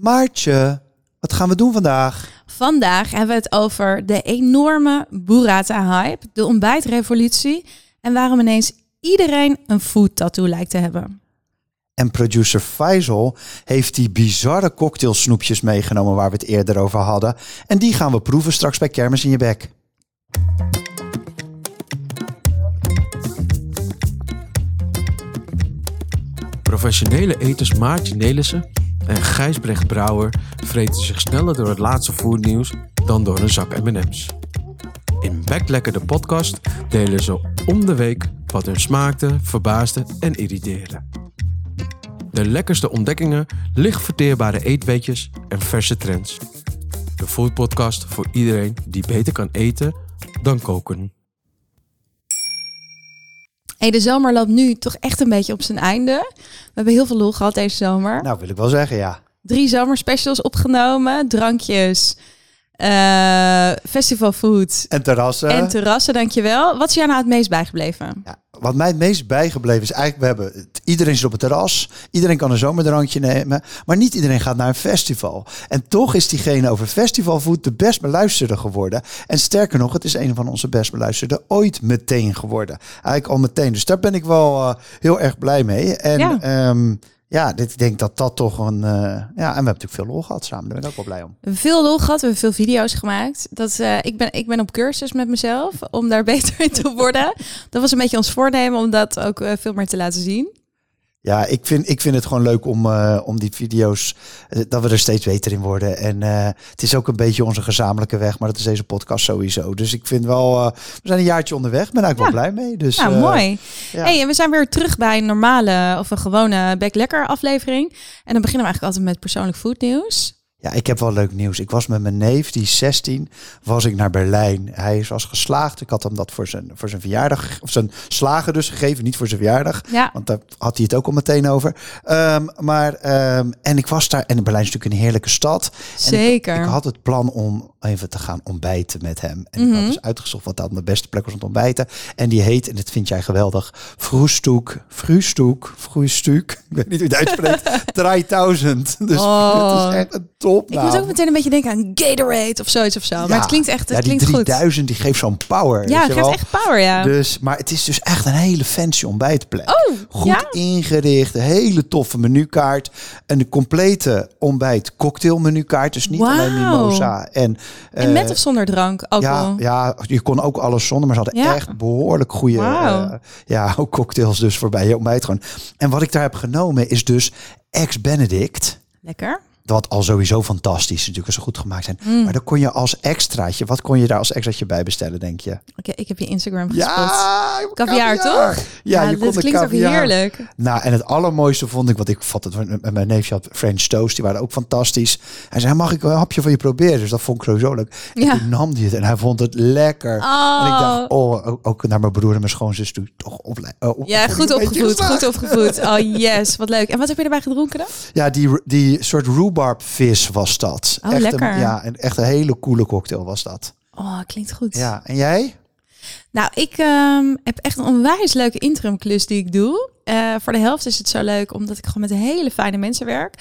Maartje, wat gaan we doen vandaag? Vandaag hebben we het over de enorme burrata-hype, de ontbijtrevolutie en waarom ineens iedereen een food tattoo lijkt te hebben. En producer Faisal heeft die bizarre cocktailsnoepjes meegenomen waar we het eerder over hadden. En die gaan we proeven straks bij Kermis in je bek. Professionele eters Maartje Nelissen en Gijsbrecht Brouwer vreten zich sneller door het laatste foodnieuws dan door een zak M&M's. In Backlekker de podcast delen ze om de week wat hun smaakte, verbaasde en irriteerde. De lekkerste ontdekkingen, licht verteerbare eetweetjes en verse trends. De foodpodcast voor iedereen die beter kan eten dan koken. Hey, de zomer loopt nu toch echt een beetje op zijn einde. We hebben heel veel lol gehad deze zomer. Nou, wil ik wel zeggen, ja. Drie zomerspecials opgenomen, drankjes, eh festivalfood En terrassen. en terrassen, dankjewel. Wat is jou nou het meest bijgebleven? Ja, wat mij het meest bijgebleven is eigenlijk, we hebben, iedereen zit op het terras, iedereen kan een zomerdrankje nemen, maar niet iedereen gaat naar een festival. En toch is diegene over festivalfood de best beluisterde geworden. En sterker nog, het is een van onze best beluisterde ooit meteen geworden. Eigenlijk al meteen. Dus daar ben ik wel eh, heel erg blij mee. En Ja. ja, ja dit, ik denk dat dat toch een... eh, ja, en we hebben natuurlijk veel lol gehad samen. Daar ben ik ook wel blij om. Veel lol gehad, we hebben veel video's gemaakt. Dat, eh, ik, ben, ik ben op cursus met mezelf om daar beter in te worden. Dat was een beetje ons voornemen om dat ook eh, veel meer te laten zien. Ja, ik vind, ik vind het gewoon leuk om, eh, om die video's, eh, dat we er steeds beter in worden. En eh, het is ook een beetje onze gezamenlijke weg, maar dat is deze podcast sowieso. Dus ik vind wel, we zijn een jaartje onderweg, ben ik wel blij mee. Dus, Nou, mooi. ja. Hey, en we zijn weer terug bij een normale of een gewone Back Lekker aflevering. En dan beginnen we eigenlijk altijd met persoonlijk foodnieuws. Ja, ik heb wel leuk nieuws. Ik was met mijn neef, die is 16, was ik naar Berlijn. Hij was geslaagd. Ik had hem dat voor zijn, voor zijn verjaardag, of zijn slagen dus gegeven, niet voor zijn verjaardag. Ja, Want daar had hij het ook al meteen over. Ehm, maar, ehm, en ik was daar, en Berlijn is natuurlijk een heerlijke stad. En ik- zeker. Ik, had het plan om even te gaan ontbijten met hem. En ik Mhm. had dus uitgezocht wat dan de beste plek was om te ontbijten. En die heet, en dit vind jij geweldig, Vroestoek, Vroestoek, Vroestuk. Ik weet niet hoe je het uitspreekt. 3000. Dus Oh. het is echt een top ik moet ook meteen een beetje denken aan Gatorade of zoiets of zo. maar het klinkt echt, het ja, die klinkt goed. 3000 die geeft zo'n power. Ja, weet geeft wel. echt power, ja. Dus, maar het is dus echt een hele fancy ontbijtplek. Oh, Goed ja? ingericht, een hele toffe menukaart. En de complete ontbijt cocktail menukaart. Dus niet alleen mimosa. En, En eh, met of zonder drank? Alcohol? ja, ja, je kon ook alles zonder, maar ze hadden echt behoorlijk goede eh, ja, ook cocktails dus voorbij je ontbijt gewoon. En wat ik daar heb genomen is dus ex-Benedict. Lekker. Wat al sowieso fantastisch is natuurlijk als ze goed gemaakt zijn. Mm. Maar dan kon je als extraatje, wat kon je daar als extraatje bij bestellen, denk je? Oké, ik heb je Instagram gespot. Ja, Caviar, toch? Ja, je de klinkt ook heerlijk. Nou, en het allermooiste vond ik, wat ik vat het met mijn neefje had French toast, die waren ook fantastisch. Hij zei, mag ik een hapje van je proberen? Dus dat vond ik sowieso leuk. En Ja. toen nam hij het en hij vond het lekker. Oh. En ik dacht, oh, ook- ook naar mijn broer en mijn schoonzus toe. Toch op- Ja, goed opgevoed, goed opgevoed. Oh yes, wat leuk. En wat heb je erbij gedronken dan? Ja, die, die soort rhubarb vis was dat. Oh, echt lekker. Een, ja, een, echt een hele coole cocktail was dat. Oh, klinkt goed. Ja, en jij? Nou, ik ehm, heb echt een onwijs leuke interimklus die ik doe. Eh, voor de helft is het zo leuk omdat ik gewoon met hele fijne mensen werk.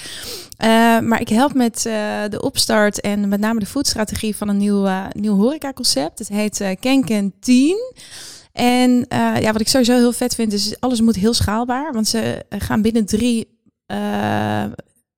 Eh, maar ik help met eh, de opstart en met name de foodstrategie van een nieuw, nieuw horecaconcept. Het heet eh Kenken 10. En ja, wat ik sowieso heel vet vind is alles moet heel schaalbaar. Want ze gaan binnen drie...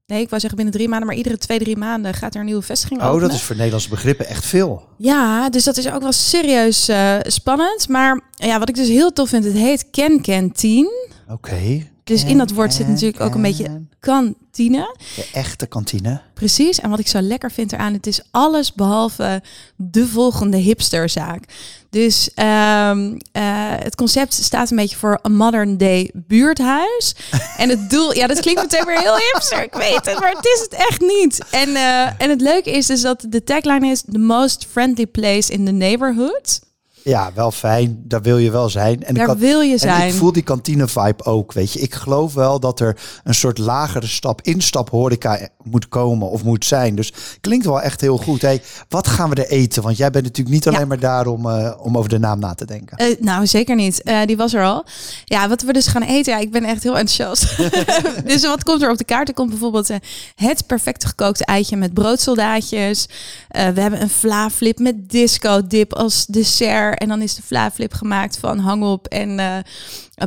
Nee, ik wou zeggen binnen drie maanden, maar iedere twee, drie maanden gaat er een nieuwe vestiging Oh, openen. dat is voor Nederlandse begrippen echt veel. Ja, dus dat is ook wel serieus eh, spannend. Maar ja, wat ik dus heel tof vind, het heet Ken Canteen. Oké. Dus in dat woord zit natuurlijk ook een beetje kantine. De echte kantine. Precies. En wat ik zo lekker vind eraan, het is alles behalve de volgende hipsterzaak. Dus ehm, eh, het concept staat een beetje voor een modern day buurthuis. en het doel, ja, dat klinkt meteen weer heel hipster, ik weet het, maar het is het echt niet. En, eh, en het leuke is dus dat de tagline is the most friendly place in the neighborhood. Ja, wel fijn. Daar wil je wel zijn. En ik Daar had- wil je En zijn. ik voel die kantine vibe ook, weet je. Ik geloof wel dat er een soort lagere stap, instap horeca moet komen of moet zijn. Dus klinkt wel echt heel goed. Hey, wat gaan we er eten? Want jij bent natuurlijk niet alleen Ja. maar daar om, eh, om over de naam na te denken. Eh, nou, zeker niet. Eh, die was er al. Ja, wat we dus gaan eten. Ja, ik ben echt heel enthousiast. dus wat komt er op de kaart? Er komt bijvoorbeeld het perfecte gekookte eitje met broodsoldaatjes. We hebben een vlaaflip met disco dip als dessert. En dan is de vlaaflip gemaakt van hangop en eh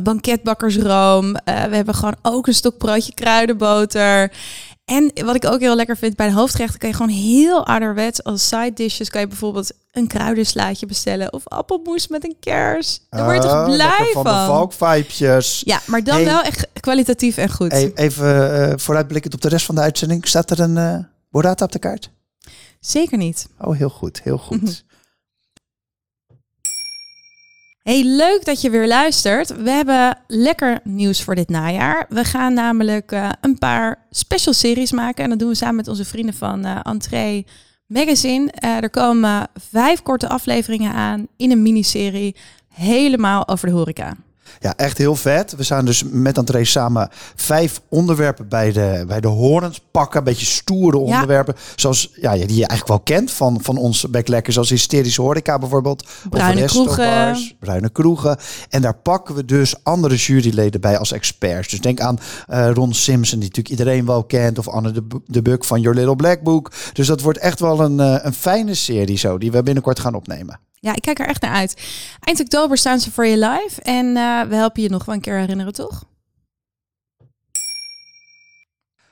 banketbakkersroom. Eh, we hebben gewoon ook een stokbroodje kruidenboter. En wat ik ook heel lekker vind bij de hoofdgerechten kan je gewoon heel ouderwets als side dishes kan je bijvoorbeeld een kruidenslaatje bestellen of appelmoes met een kers. Daar word je Oh, lekker blij van. van. de valkvibejes. Ja, maar dan Hey. wel echt kwalitatief en goed. Hey, even eh, vooruitblikkend op de rest van de uitzending. Staat er een eh burrata op de kaart? Zeker niet. Oh, heel goed. Heel goed. Hey, leuk dat je weer luistert. We hebben lekker nieuws voor dit najaar. We gaan namelijk eh, een paar special series maken. En dat doen we samen met onze vrienden van eh Entree Magazine. Eh, er komen vijf korte afleveringen aan in een miniserie. Helemaal over de horeca. Ja, echt heel vet. We zijn dus met André samen vijf onderwerpen bij de, bij de horens pakken. Een beetje stoere Ja. onderwerpen. Zoals, ja, die je eigenlijk wel kent van, van ons backlekker. Zoals hysterische horeca bijvoorbeeld. Bruine of kroegen. Bruine kroegen. En daar pakken we dus andere juryleden bij als experts. Dus denk aan eh, Ron Simpson, die natuurlijk iedereen wel kent. Of Anne de, de Buk van Your Little Black Book. Dus dat wordt echt wel een, eh, een fijne serie zo. Die we binnenkort gaan opnemen. Ja, ik kijk er echt naar uit. Eind oktober staan ze voor je live. En eh, we helpen je nog wel een keer herinneren, toch?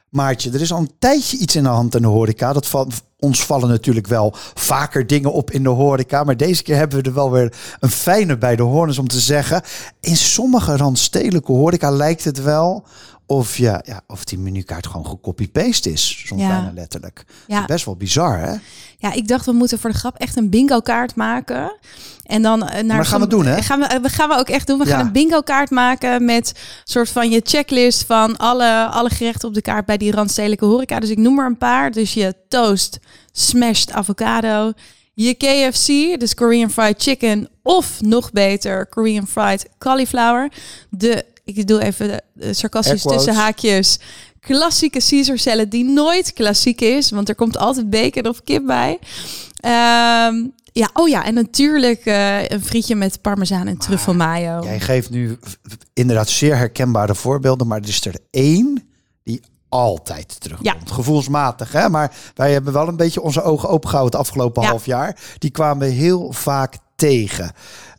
Maartje, er is al een tijdje iets in de hand in de horeca. Dat ons vallen natuurlijk wel vaker dingen op in de horeca. Maar deze keer hebben we er wel weer een fijne bij de horens om te zeggen. In sommige randstedelijke horeca lijkt het wel of, ja, ja, of die menukaart gewoon gecopy-paste is. Soms Ja. bijna letterlijk. Ja. Best wel bizar, hè? Ja, ik dacht we moeten voor de grap echt een bingo kaart maken. En dan eh, naar Maar gaan we doen, hè? Gaan we, eh, we gaan we ook echt doen. We Ja. gaan een bingo kaart maken met soort van je checklist van alle, alle gerechten op de kaart bij die randstedelijke horeca. Dus ik noem er een paar. Dus je toast, smashed avocado, je KFC, dus Korean fried chicken, of nog beter Korean fried cauliflower. De, ik doe even de, de sarcastisch tussen haakjes. Klassieke Caesar salad die nooit klassiek is, want er komt altijd bacon of kip bij. Ehm, ja, oh ja, en natuurlijk eh, een frietje met parmezaan en truffel mayo. Jij geeft nu inderdaad zeer herkenbare voorbeelden. Maar er is er één die altijd terugkomt. Gevoelsmatig, hè? Maar wij hebben wel een beetje onze ogen opengehouden het afgelopen Ja. half jaar. Die kwamen we heel vaak tegen.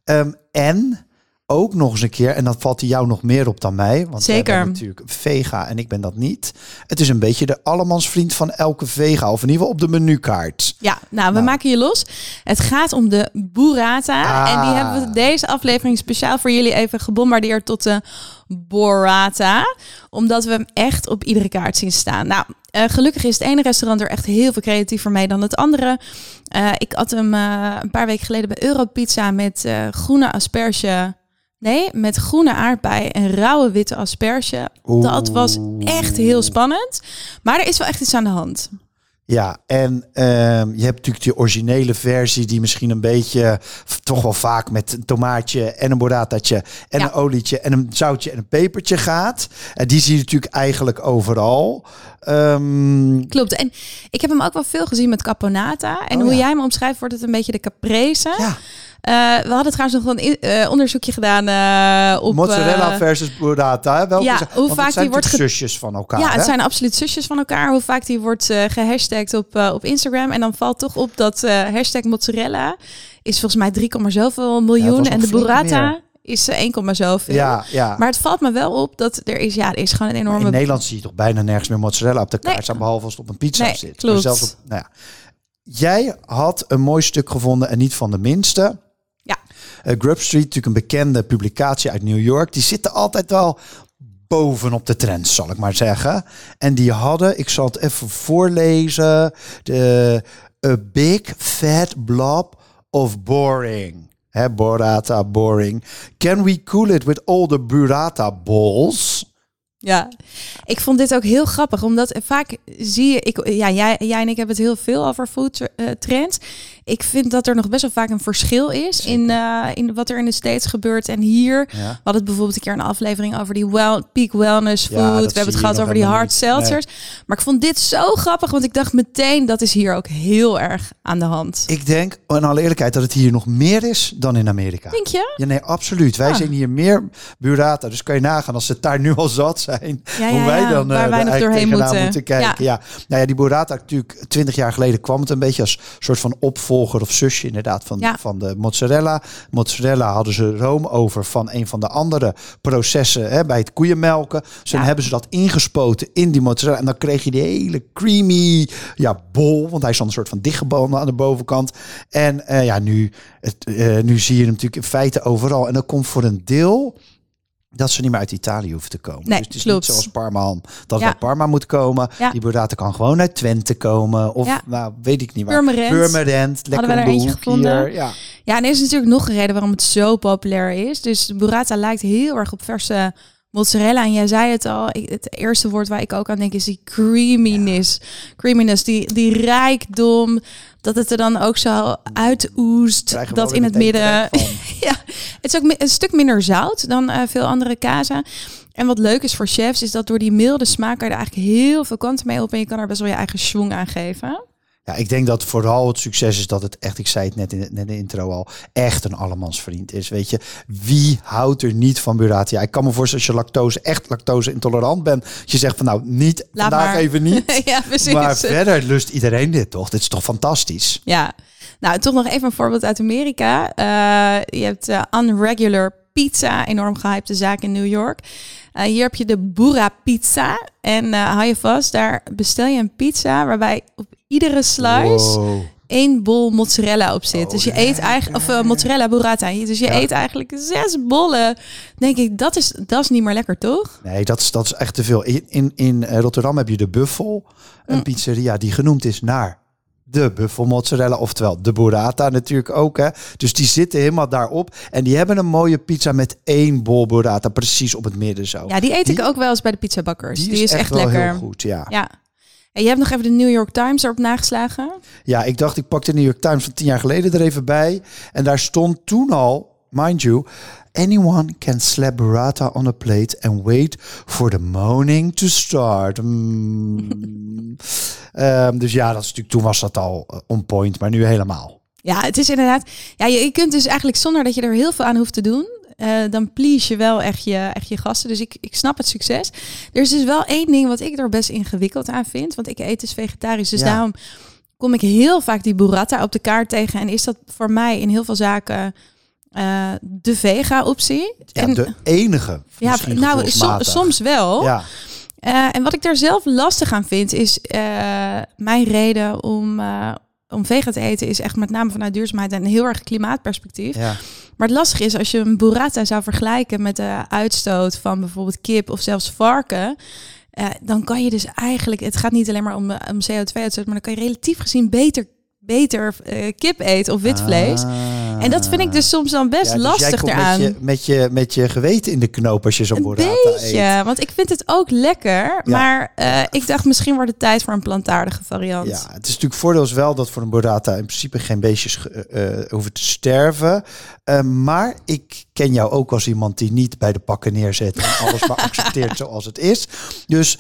Ehm, en ook nog eens een keer, en dat valt jou nog meer op dan mij. Want jij Zeker. bent natuurlijk vega en ik ben dat niet. Het is een beetje de allemansvriend van elke vega. Of in ieder geval op de menukaart. Ja, nou, we Nou. maken je los. Het gaat om de burrata. Ah. En die hebben we deze aflevering speciaal voor jullie even gebombardeerd tot de borata. Omdat we hem echt op iedere kaart zien staan. Nou, eh, gelukkig is het ene restaurant er echt heel veel creatiever mee dan het andere. Eh, ik had hem eh, een paar weken geleden bij Europizza met groene asperge. Nee, met groene aardbei en rauwe witte asperge. Dat was echt heel spannend. Maar er is wel echt iets aan de hand. Ja, en ehm, je hebt natuurlijk die originele versie die misschien een beetje, toch wel vaak met een tomaatje en een burrataatje en Ja. een olietje en een zoutje en een pepertje gaat. En die zie je natuurlijk eigenlijk overal. Ehm, Klopt. En ik heb hem ook wel veel gezien met caponata. En Oh, hoe ja. jij hem omschrijft, wordt het een beetje de caprese. ja, we hadden trouwens nog een eh, onderzoekje gedaan eh, op... mozzarella eh, versus burrata. Welke ja, hoe want vaak het zijn die wordt zusjes van elkaar. ja, hè? het zijn absoluut zusjes van elkaar. Hoe vaak die wordt eh gehashtagd op, eh, op Instagram. En dan valt toch op dat eh, hashtag mozzarella is volgens mij 3, zoveel miljoen. en de burrata meer. is eh, 1, zoveel. Ja, ja. Maar het valt me wel op dat er is, ja, er is gewoon een enorme... in Nederland zie je toch bijna nergens meer mozzarella op de kaart Nee. staan, behalve als het op een pizza Nee, zit. Maar klopt. zelfs op, nou ja. Jij had een mooi stuk gevonden en niet van de minste. Eh, Grub Street, natuurlijk een bekende publicatie uit New York. Die zitten altijd wel bovenop de trends, zal ik maar zeggen. En die hadden, ik zal het even voorlezen, de A Big Fat Blob of Boring. Hè, burrata, boring. Can we cool it with all the burrata balls? Ja, ik vond dit ook heel grappig, omdat vaak zie je, ik, ja, jij, jij en ik hebben het heel veel over food eh, trends. Ik vind dat er nog best wel vaak een verschil is in, uh, in wat er in de States gebeurt en hier. Ja. We hadden het bijvoorbeeld een keer een aflevering over die well, peak wellness food. Ja, we hebben het gehad over die hard. Nee. seltzers. Maar ik vond dit zo grappig, want ik dacht meteen, dat is hier ook heel erg aan de hand. Ik denk, in alle eerlijkheid, dat het hier nog meer is dan in Amerika. Denk je? Ja, nee, absoluut. Wij Ah. zien hier meer burrata. Dus kan je nagaan als ze het daar nu al zat zijn. Ja, hoe wij dan waar eh, wij nog eigenlijk doorheen tegenaan moeten. kijken. Ja. Nou ja, die burrata natuurlijk twintig jaar geleden kwam het een beetje als soort van opvolger of zusje inderdaad van, Ja. van de mozzarella. Mozzarella hadden ze room over van een van de andere processen hè, bij het koeienmelken. Dus dan Ja. hebben ze dat ingespoten in die mozzarella. En dan kreeg je die hele creamy ja, bol. Want hij is dan een soort van dichtgebonden aan de bovenkant. En eh, ja, nu, het, eh, nu zie je hem natuurlijk in feite overal. En dat komt voor een deel dat ze niet meer uit Italië hoeven te komen. Nee, dus het is klopt. niet zoals Parma dat Ja. uit Parma moet komen. Ja. Die burrata kan gewoon uit Twente komen. Of Ja. nou, weet ik niet waar. Purmerend. Purmerend. Lekker we er eentje gevonden. hier. Ja. Ja, en er is natuurlijk nog een reden waarom het zo populair is. Dus de burrata lijkt heel erg op verse mozzarella. En jij zei het al, het eerste woord waar ik ook aan denk is die creaminess. Creaminess, die, die rijkdom, dat het er dan ook zo uitoest. Dat in het midden... ja, het is ook een stuk minder zout dan eh, veel andere kazen. En wat leuk is voor chefs, is dat door die milde smaak kan je er eigenlijk heel veel kanten mee op. En je kan er best wel je eigen schwung aan geven. Ja, ik denk dat vooral het succes is dat het echt, ik zei het net in, net in de intro al, echt een allemansvriend is. Weet je, wie houdt er niet van burrata? Ja, ik kan me voorstellen als je lactose, echt lactose intolerant bent, dat je zegt van nou, niet, Laat vandaag maar. even niet. ja, precies. Maar verder lust iedereen dit toch? Dit is toch fantastisch? Ja, nou toch nog even een voorbeeld uit Amerika. Eh, je hebt eh, Unregular Pizza, enorm gehypte zaak in New York. Eh, hier heb je de Burra Pizza. En eh hou je vast, daar bestel je een pizza waarbij op iedere slice Wow. één bol mozzarella op zit. Oh, dus je eet eigenlijk, of eh, mozzarella burrata. Dus je Ja. eet eigenlijk zes bollen. Denk ik, dat is, dat is niet meer lekker, toch? Nee, dat is, dat is echt te veel. In, in, in Rotterdam heb je de Buffel, een Mm. pizzeria die genoemd is naar de Buffel mozzarella, oftewel de burrata natuurlijk ook. Hè. Dus die zitten helemaal daarop. En die hebben een mooie pizza met één bol burrata, precies op het midden zo. Ja, die eet Die- ik ook wel eens bij de pizzabakkers. die, is, echt, wel lekker. heel goed, ja. Ja. En je hebt nog even de New York Times erop nageslagen. Ja, ik dacht, ik pak de New York Times van tien jaar geleden er even bij. En daar stond toen al, mind you, anyone can slap burrata on a plate and wait for the moaning to start. Mm. Ehm, dus ja, dat is natuurlijk, toen was dat al eh, on point, maar nu helemaal. Ja, het is inderdaad. Ja, je, je kunt dus eigenlijk zonder dat je er heel veel aan hoeft te doen. eh, dan please je wel echt je, echt je gasten. Dus ik, ik snap het succes. Er is dus wel één ding wat ik er best ingewikkeld aan vind. Want ik eet dus vegetarisch. Dus Ja. daarom kom ik heel vaak die burrata op de kaart tegen. En is dat voor mij in heel veel zaken eh, de vega-optie. Ja, en, de enige. ja, nou, som- soms wel. Ja, Eh, en wat ik daar zelf lastig aan vind, is eh, mijn reden om, om vegan te eten, is echt met name vanuit duurzaamheid en heel erg klimaatperspectief. ja. Maar het lastige is, als je een burrata zou vergelijken met de uitstoot van bijvoorbeeld kip of zelfs varken, dan kan je dus eigenlijk, het gaat niet alleen maar om, om CO2-uitstoot, maar dan kan je relatief gezien beter, beter kip eten of wit vlees. Ah. En dat vind ik dus soms dan best Ja, dus lastig eraan. Met je, met, je, met je geweten in de knoop als je zo'n burrata beetje, eet. want ik vind het ook lekker. Maar eh, ik dacht misschien wordt het tijd voor een plantaardige variant. Ja, het is natuurlijk voordeel is wel dat voor een burrata in principe geen beestjes eh, hoeven te sterven. Eh, maar ik ken jou ook als iemand die niet bij de pakken neerzet en alles maar accepteert zoals het is. Dus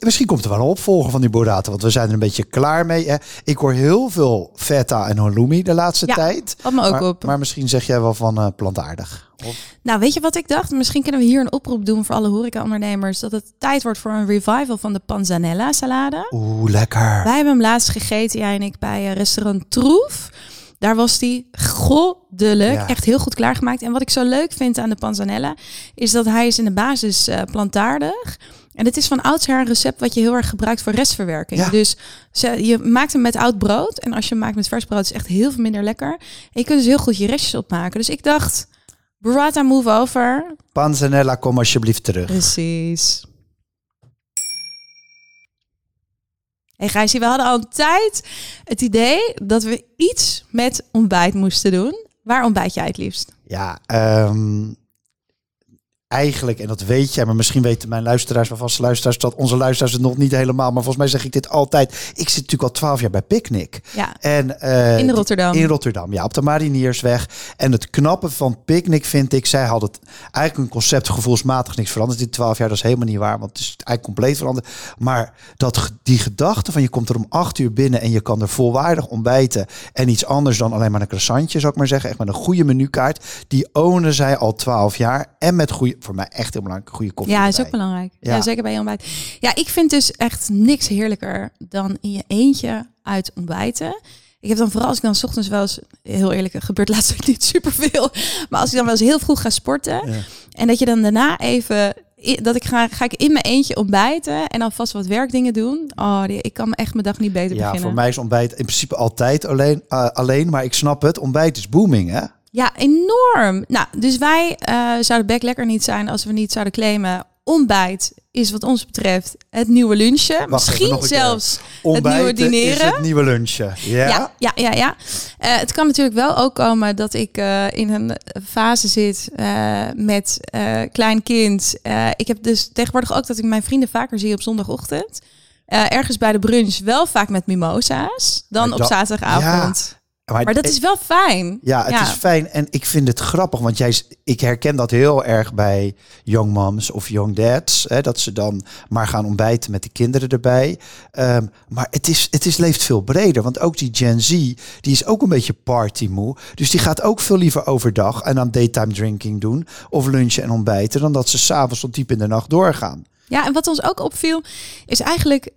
misschien komt er wel een opvolger van die burrata, want we zijn er een beetje klaar mee. Hè. Ik hoor heel veel feta en halloumi de laatste Ja, tijd. Wat me ook maar, op. maar misschien zeg jij wel van eh, plantaardig. Of, Nou, weet je wat ik dacht? Misschien kunnen we hier een oproep doen voor alle horeca-ondernemers. Dat het tijd wordt voor een revival van de panzanella salade. Oeh, lekker. Wij hebben hem laatst gegeten, jij en ik, bij eh, restaurant Troef. Daar was die goddelijk. Ja. Echt heel goed klaargemaakt. En wat ik zo leuk vind aan de panzanella... is dat hij is in de basis eh, plantaardig... En het is van oudsher een recept wat je heel erg gebruikt voor restverwerking. Ja. Dus ze- je maakt hem met oud brood. En als je hem maakt met vers brood is het echt heel veel minder lekker. En je kunt dus heel goed je restjes opmaken. Dus ik dacht, burrata move over. Panzanella, kom alsjeblieft terug. Precies. Hey Gijsie, we hadden al een tijd het idee dat we iets met ontbijt moesten doen. Waar ontbijt jij het liefst? Ja, ehm, eigenlijk, en dat weet jij, maar misschien weten mijn luisteraars, mijn vaste luisteraars, dat onze luisteraars het nog niet helemaal. Maar volgens mij zeg ik dit altijd. Ik zit natuurlijk al twaalf jaar bij Picnic. Ja. En, eh, In Rotterdam. In Rotterdam, ja, op de Mariniersweg. En het knappe van Picnic vind ik, zij had het eigenlijk een concept gevoelsmatig niks veranderd in twaalf jaar. Dat is helemaal niet waar, want het is eigenlijk compleet veranderd. Maar dat, die gedachte van je komt er om acht uur binnen en je kan er volwaardig ontbijten. En iets anders dan alleen maar een croissantje, zou ik maar zeggen. Echt met een goede menukaart. Die ownen zij al twaalf jaar. En met goede, voor mij echt heel belangrijk, goede koffie Ja, is ook belangrijk. Ja. Ja. zeker bij je ontbijt. Ja, ik vind dus echt niks heerlijker dan in je eentje uit ontbijten. Ik heb dan vooral als ik dan 's ochtends wel eens, heel eerlijk, het gebeurt laatst ook niet superveel. Maar als ik dan wel eens heel vroeg ga sporten Ja. en dat je dan daarna even, dat ik ga, ga ik in mijn eentje ontbijten en dan vast wat werkdingen doen. Oh, die, ik kan me echt mijn dag niet beter Ja, beginnen. voor mij is ontbijt in principe altijd alleen, eh, alleen. Maar ik snap het, ontbijt is booming, hè? Ja, enorm. Nou, dus wij eh, zouden back lekker niet zijn als we niet zouden claimen. Ontbijt is wat ons betreft het nieuwe lunchen. Misschien zelfs het nieuwe dineren. is het nieuwe lunchen. Ja? Ja, ja, ja. ja. Eh, het kan natuurlijk wel ook komen dat ik eh, in een fase zit met klein kind. Ik heb dus tegenwoordig ook dat ik mijn vrienden vaker zie op zondagochtend. Ergens bij de brunch wel vaak met mimosa's dan op zaterdagavond. Maar dat is wel fijn. Ja, het is fijn. En ik vind het grappig, want jij, ik herken dat heel erg bij young moms of young dads. Hè, dat ze dan maar gaan ontbijten met de kinderen erbij. Ehm, maar het, is, het is, leeft veel breder. Want ook die Gen Z, die is ook een beetje partymoe. Dus die gaat ook veel liever overdag en aan daytime drinking doen. Of lunchen en ontbijten. Dan dat ze s'avonds tot diep in de nacht doorgaan. Ja, en wat ons ook opviel, is eigenlijk.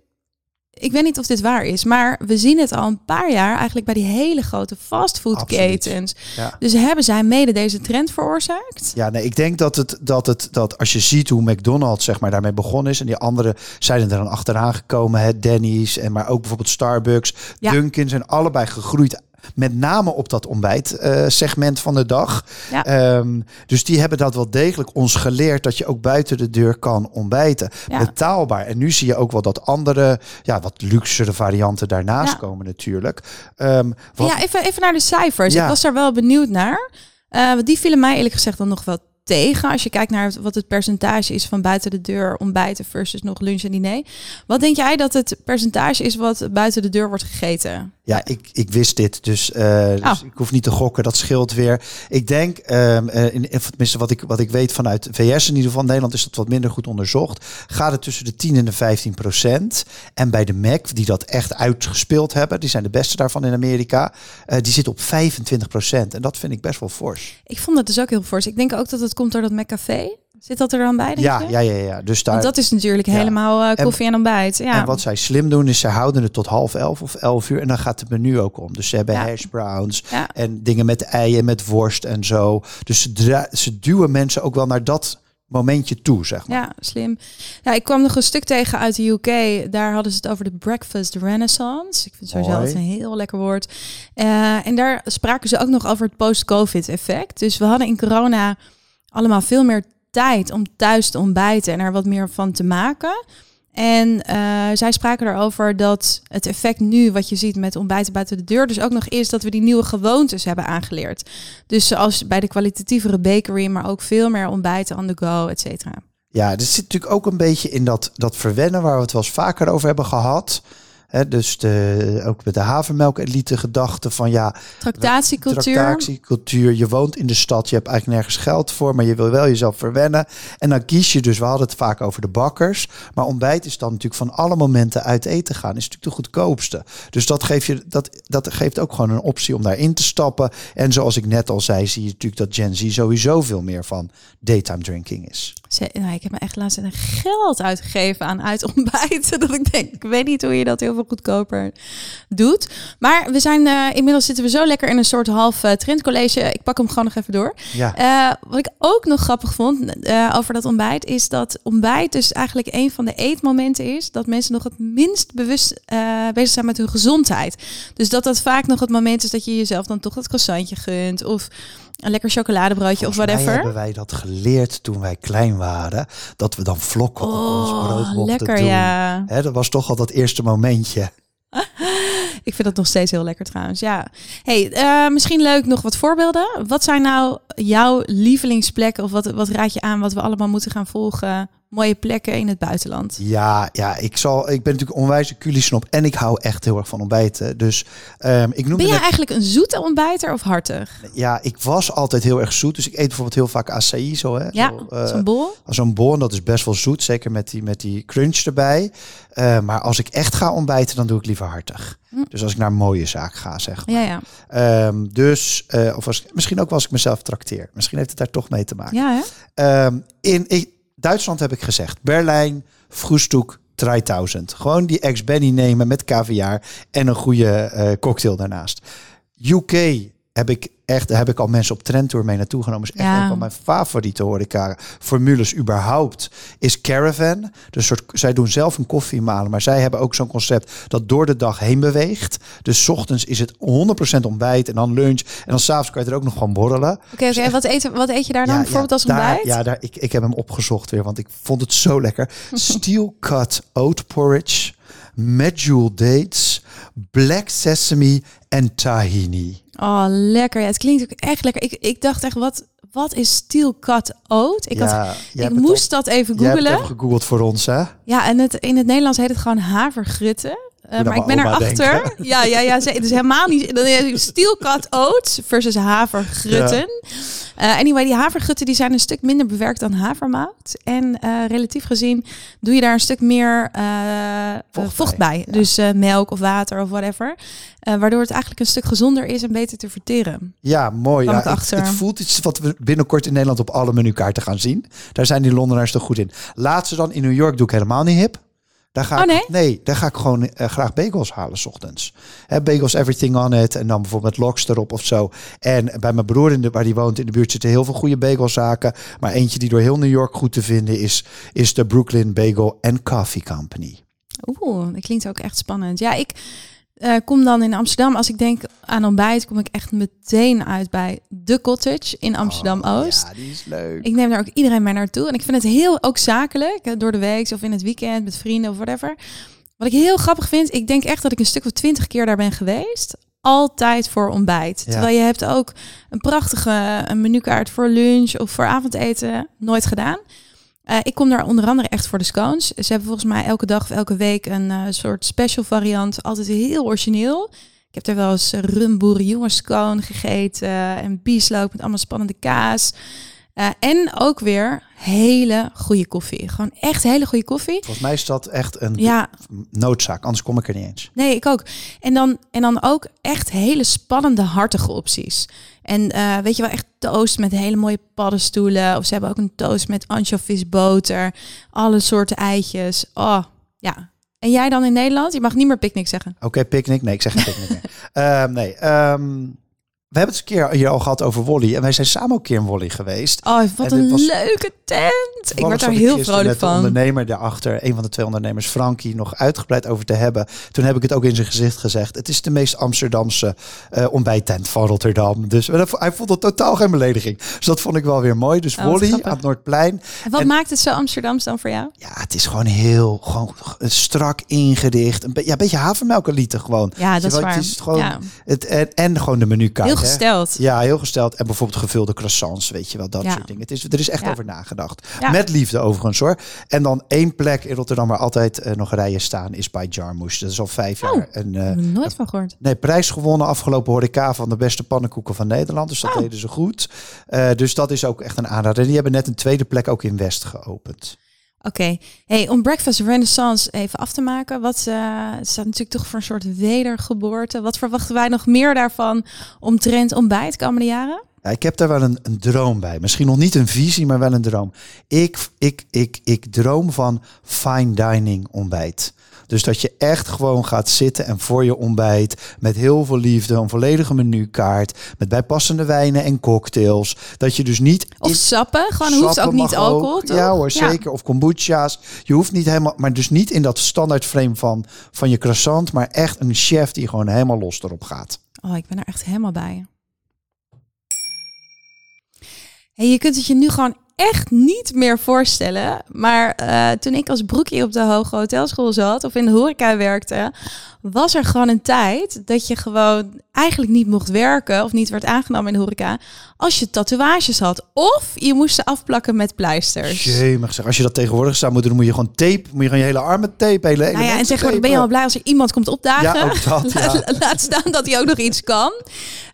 Ik weet niet of dit waar is, maar we zien het al een paar jaar eigenlijk bij die hele grote fastfoodketens. Ja. Dus hebben zij mede deze trend veroorzaakt? Ja, nee, ik denk dat het dat het dat als je ziet hoe McDonald's zeg maar daarmee begonnen is en die andere zijn er dan achteraan gekomen, hè, Denny's en maar ook bijvoorbeeld Starbucks, Ja. Dunkin zijn allebei gegroeid. Met name op dat ontbijtsegment segment van de dag. Ja. Ehm, dus die hebben dat wel degelijk ons geleerd dat je ook buiten de deur kan ontbijten. Ja. Betaalbaar. En nu zie je ook wel dat andere, ja, wat luxere varianten daarnaast Ja. komen natuurlijk. Ehm, wat, Ja, even, even naar de cijfers. Ik was daar wel benieuwd naar. Eh, die vielen mij eerlijk gezegd dan nog wel tegen. Als je kijkt naar wat het percentage is van buiten de deur ontbijten versus nog lunch en diner. Wat denk jij dat het percentage is wat buiten de deur wordt gegeten? Ja, ik, ik wist dit, dus, eh, dus Oh. ik hoef niet te gokken. Dat scheelt weer. Ik denk, ehm, eh, in, tenminste wat ik, wat ik weet vanuit VS in ieder geval, Nederland is dat wat minder goed onderzocht. Gaat het tussen de 10 en de 15 procent. En bij de Mac, die dat echt uitgespeeld hebben, die zijn de beste daarvan in Amerika, eh, die zit op 25 procent. En dat vind ik best wel fors. Ik vond dat dus ook heel fors. Ik denk ook dat het komt door dat McCafé. Zit dat er dan bij, denk Ja, je? ja, ja, ja. Dus daar, Want dat is natuurlijk Ja. helemaal eh, koffie en, ontbijt. Ja. En wat zij slim doen, is ze houden het tot half elf of elf uur. En dan gaat het menu ook om. Dus ze hebben Ja. hash browns en dingen met eieren, met worst en zo. Dus ze, duwen mensen ook wel naar dat momentje toe, zeg maar. Ja, slim. Ja, ik kwam nog een stuk tegen uit de UK. Daar hadden ze het over de breakfast renaissance. Ik vind het sowieso altijd een heel lekker woord. Eh, en daar spraken ze ook nog over het post-covid effect. Dus we hadden in corona allemaal veel meer tijd om thuis te ontbijten en er wat meer van te maken. En eh, zij spraken erover dat het effect nu, wat je ziet met ontbijten buiten de deur, dus ook nog is dat we die nieuwe gewoontes hebben aangeleerd. Dus zoals bij de kwalitatievere bakery, maar ook veel meer ontbijten on the go, et cetera. Ja, er zit natuurlijk ook een beetje in dat, dat verwennen waar we het wel eens vaker over hebben gehad. Dus de, ook met de havermelk elite gedachte van ja, Tractatiecultuur. tractatiecultuur. Je woont in de stad, je hebt eigenlijk nergens geld voor, maar je wil wel jezelf verwennen. En dan kies je dus, we hadden het vaak over de bakkers, maar ontbijt is dan natuurlijk van alle momenten uit eten gaan, is natuurlijk de goedkoopste. Dus dat geeft, je, dat, dat geeft ook gewoon een optie om daarin te stappen. En zoals ik net al zei, zie je natuurlijk dat Gen Z sowieso veel meer van daytime drinking is. Nou, ik heb me echt laatst een geld uitgegeven aan uitontbijten. Dat ik denk, ik weet niet hoe je dat heel veel goedkoper doet. Maar we zijn eh, inmiddels zitten we zo lekker in een soort half eh, trendcollege. Ik pak hem gewoon nog even door. Ja. Eh, wat ik ook nog grappig vond over dat ontbijt, is dat ontbijt dus eigenlijk een van de eetmomenten is dat mensen nog het minst bewust bezig zijn met hun gezondheid. Dus dat dat vaak nog het moment is dat je jezelf dan toch dat croissantje gunt of een lekker chocoladebroodje of mij whatever. hebben wij dat geleerd toen wij klein waren. Dat we dan vlokken op ons brood Oh, mochten lekker doen. ja. Dat was toch al dat eerste momentje. Ik vind dat nog steeds heel lekker trouwens. Ja. Hey, eh, misschien leuk nog wat voorbeelden. Wat zijn nou jouw lievelingsplekken of wat, wat raad je aan wat we allemaal moeten gaan volgen? Mooie plekken in het buitenland. Ja, ja ik, zal, ik ben natuurlijk een onwijs culisnop en ik hou echt heel erg van ontbijten. Dus um, ik noem Ben jij eigenlijk een zoete ontbijter of hartig? Ja, ik was altijd heel erg zoet. Dus ik eet bijvoorbeeld heel vaak acai zo. Hè? Ja, uh, zo'n bol. Zo'n bol, en dat is best wel zoet. Zeker met die, met die crunch erbij. Uh, maar als ik echt ga ontbijten, dan doe ik liever hartig. Hm. Dus als ik naar een mooie zaak ga, zeg maar. Ja, ja. Um, dus, uh, of als, misschien ook als ik mezelf trakteer. Misschien heeft het daar toch mee te maken. Ja, hè? Um, in, ik, Duitsland heb ik gezegd. Berlijn, Frühstück, 3000. Gewoon die ex-Benny nemen met caviar en een goede uh, cocktail daarnaast. UK heb ik echt, daar heb ik al mensen op trendtour mee naartoe genomen. Is echt Ja. een van mijn favoriete horeca formules überhaupt. Is Caravan. Dus soort, zij doen zelf een koffie malen, maar zij hebben ook zo'n concept dat door de dag heen beweegt. Dus 's ochtends is het 100% ontbijt en dan lunch. En dan s'avonds kan je er ook nog gewoon borrelen. Oké, oké. Wat, eet, wat eet je daar dan bijvoorbeeld als daar- ontbijt? Ja, daar, ik, ik heb hem opgezocht weer, want ik vond het zo lekker. Steel cut oat porridge, medjool dates, black sesame en tahini. Oh, lekker. Ja, het klinkt ook echt lekker. Ik, ik dacht echt, wat, wat is steel cut oat? Ik, ja, ik moest dat even op- jij hebt het gegoogeld voor ons, hè? Ja, en het, in het Nederlands heet het gewoon havergrutten. Eh, maar ik ben erachter. Ja, ja, ja. ze- Het is helemaal niet. Dan is Steel cut oats versus havergrutten. Eh, anyway, die havergrutten die zijn een stuk minder bewerkt dan havermout. En eh, relatief gezien doe je daar een stuk meer Vocht vocht, bij, ja. Dus melk of water of whatever. Waardoor het eigenlijk een stuk gezonder is en beter te verteren. Ja, mooi. Ja, ik het, voelt iets wat we binnenkort in Nederland op alle menukaarten gaan zien. Daar zijn die Londenaars toch goed in. Laatste dan in New York doe ik helemaal niet hip. Daar ga Oh, ik, nee, daar ga ik gewoon eh, graag bagels halen 's ochtends. Bagels everything on it en dan bijvoorbeeld lox erop of zo. En bij mijn broer in de, waar die woont in de buurt zitten heel veel goede bagelzaken. Maar eentje die door heel New York goed te vinden is, is de Brooklyn Bagel and Coffee Company. Oeh, dat klinkt ook echt spannend. Ja, ik eh, kom dan in Amsterdam. Als ik denk aan ontbijt, kom ik echt meteen uit bij The Cottage in Amsterdam-Oost. Oh, Ja, die is leuk. Ik neem daar ook iedereen mee naartoe. En ik vind het heel ook zakelijk, door de week of in het weekend met vrienden of whatever. Wat ik heel grappig vind, ik denk echt dat ik een stuk of twintig keer daar ben geweest. Altijd voor ontbijt. Ja. Terwijl je hebt ook een prachtige een menukaart voor lunch of voor avondeten. Nooit gedaan. Eh, ik kom daar onder andere echt voor de scones. Ze hebben volgens mij elke dag of elke week een eh, soort special variant. Altijd heel origineel. Ik heb er wel eens rum boerenjongen scone gegeten. En bieslook met allemaal spannende kaas. Eh, en ook weer hele goede koffie. Gewoon echt hele goede koffie. Volgens mij is dat echt een Ja, noodzaak, anders kom ik er niet eens. nee, ik ook. En dan, en dan ook echt hele spannende, hartige opties. En eh, weet je wel, echt toast met hele mooie paddenstoelen. Of ze hebben ook een toast met anchoviesboter. Alle soorten eitjes. Oh, ja. En jij dan in Nederland? Je mag niet meer picknick zeggen. Oké, picknick. Nee, ik zeg geen picknick meer. Ehm, nee, ehm, we hebben het een keer hier al gehad over Wally. En wij zijn samen ook een keer in Wally geweest. Oh, wat En een was- leuke tent. Ik word daar heel vrolijk met de van. ondernemer daarachter, een van de twee ondernemers, Frankie, nog uitgebreid over te hebben. Toen heb ik het ook in zijn gezicht gezegd. Het is de meest Amsterdamse eh ontbijttent van Rotterdam. Dus hij vond het totaal geen belediging. Dus dat vond ik wel weer mooi. Dus Oh, grappig. aan het Noordplein. En wat En- maakt het zo Amsterdams dan voor jou? Ja, het is gewoon heel gewoon strak ingericht. Een, be- ja, een beetje havermelkelieten gewoon. Ja, dat is waar. Het is gewoon Ja. het, en, en gewoon de menukaart. Hè. gesteld. Ja, heel gesteld. En bijvoorbeeld gevulde croissants, weet je wel, dat Ja. soort dingen. Het is, er is echt Ja. over nagedacht. Ja. Met liefde overigens hoor. En dan één plek in Rotterdam waar altijd eh, nog rijen staan is bij Jarmusch. Dat is al vijf Oh. jaar. En, eh, heb er nooit van gehoord. nee, prijs gewonnen afgelopen horeca van de beste pannenkoeken van Nederland. Dus dat Oh. deden ze goed. Eh, dus dat is ook echt een aanrader. En die hebben net een tweede plek ook in West geopend. Oké, hey, om Breakfast Renaissance even af te maken. Wat eh, staat natuurlijk toch voor een soort wedergeboorte. Wat verwachten wij nog meer daarvan omtrent ontbijt komende jaren? Ja, ik heb daar wel een, een droom bij. Misschien nog niet een visie, maar wel een droom. Ik, ik, ik, ik droom van fine dining ontbijt. Dus dat je echt gewoon gaat zitten en voor je ontbijt met heel veel liefde, een volledige menukaart, met bijpassende wijnen en cocktails. Dat je dus niet Of sappen? Gewoon hoeft Sappen ook niet alcohol, ook. Ja hoor, zeker. Of kombucha's. Je hoeft niet helemaal, maar dus niet in dat standaard frame van, van je croissant, maar echt een chef die gewoon helemaal los erop gaat. Oh, ik ben er echt helemaal bij. Hey, je kunt het je nu gewoon echt niet meer voorstellen. Maar eh, toen ik als broekie op de hoge hotelschool zat of in de horeca werkte, was er gewoon een tijd dat je gewoon eigenlijk niet mocht werken of niet werd aangenomen in de horeca als je tatoeages had. Of je moest ze afplakken met pleisters. Jemig zeg, als je dat tegenwoordig zou moeten doen, moet je gewoon tape, moet je gewoon je hele armen tape, hele Nou ja, en tegenwoordig ben je al blij als er iemand komt opdagen. Ja, ook dat, ja. La- Laat staan dat hij ook nog iets kan.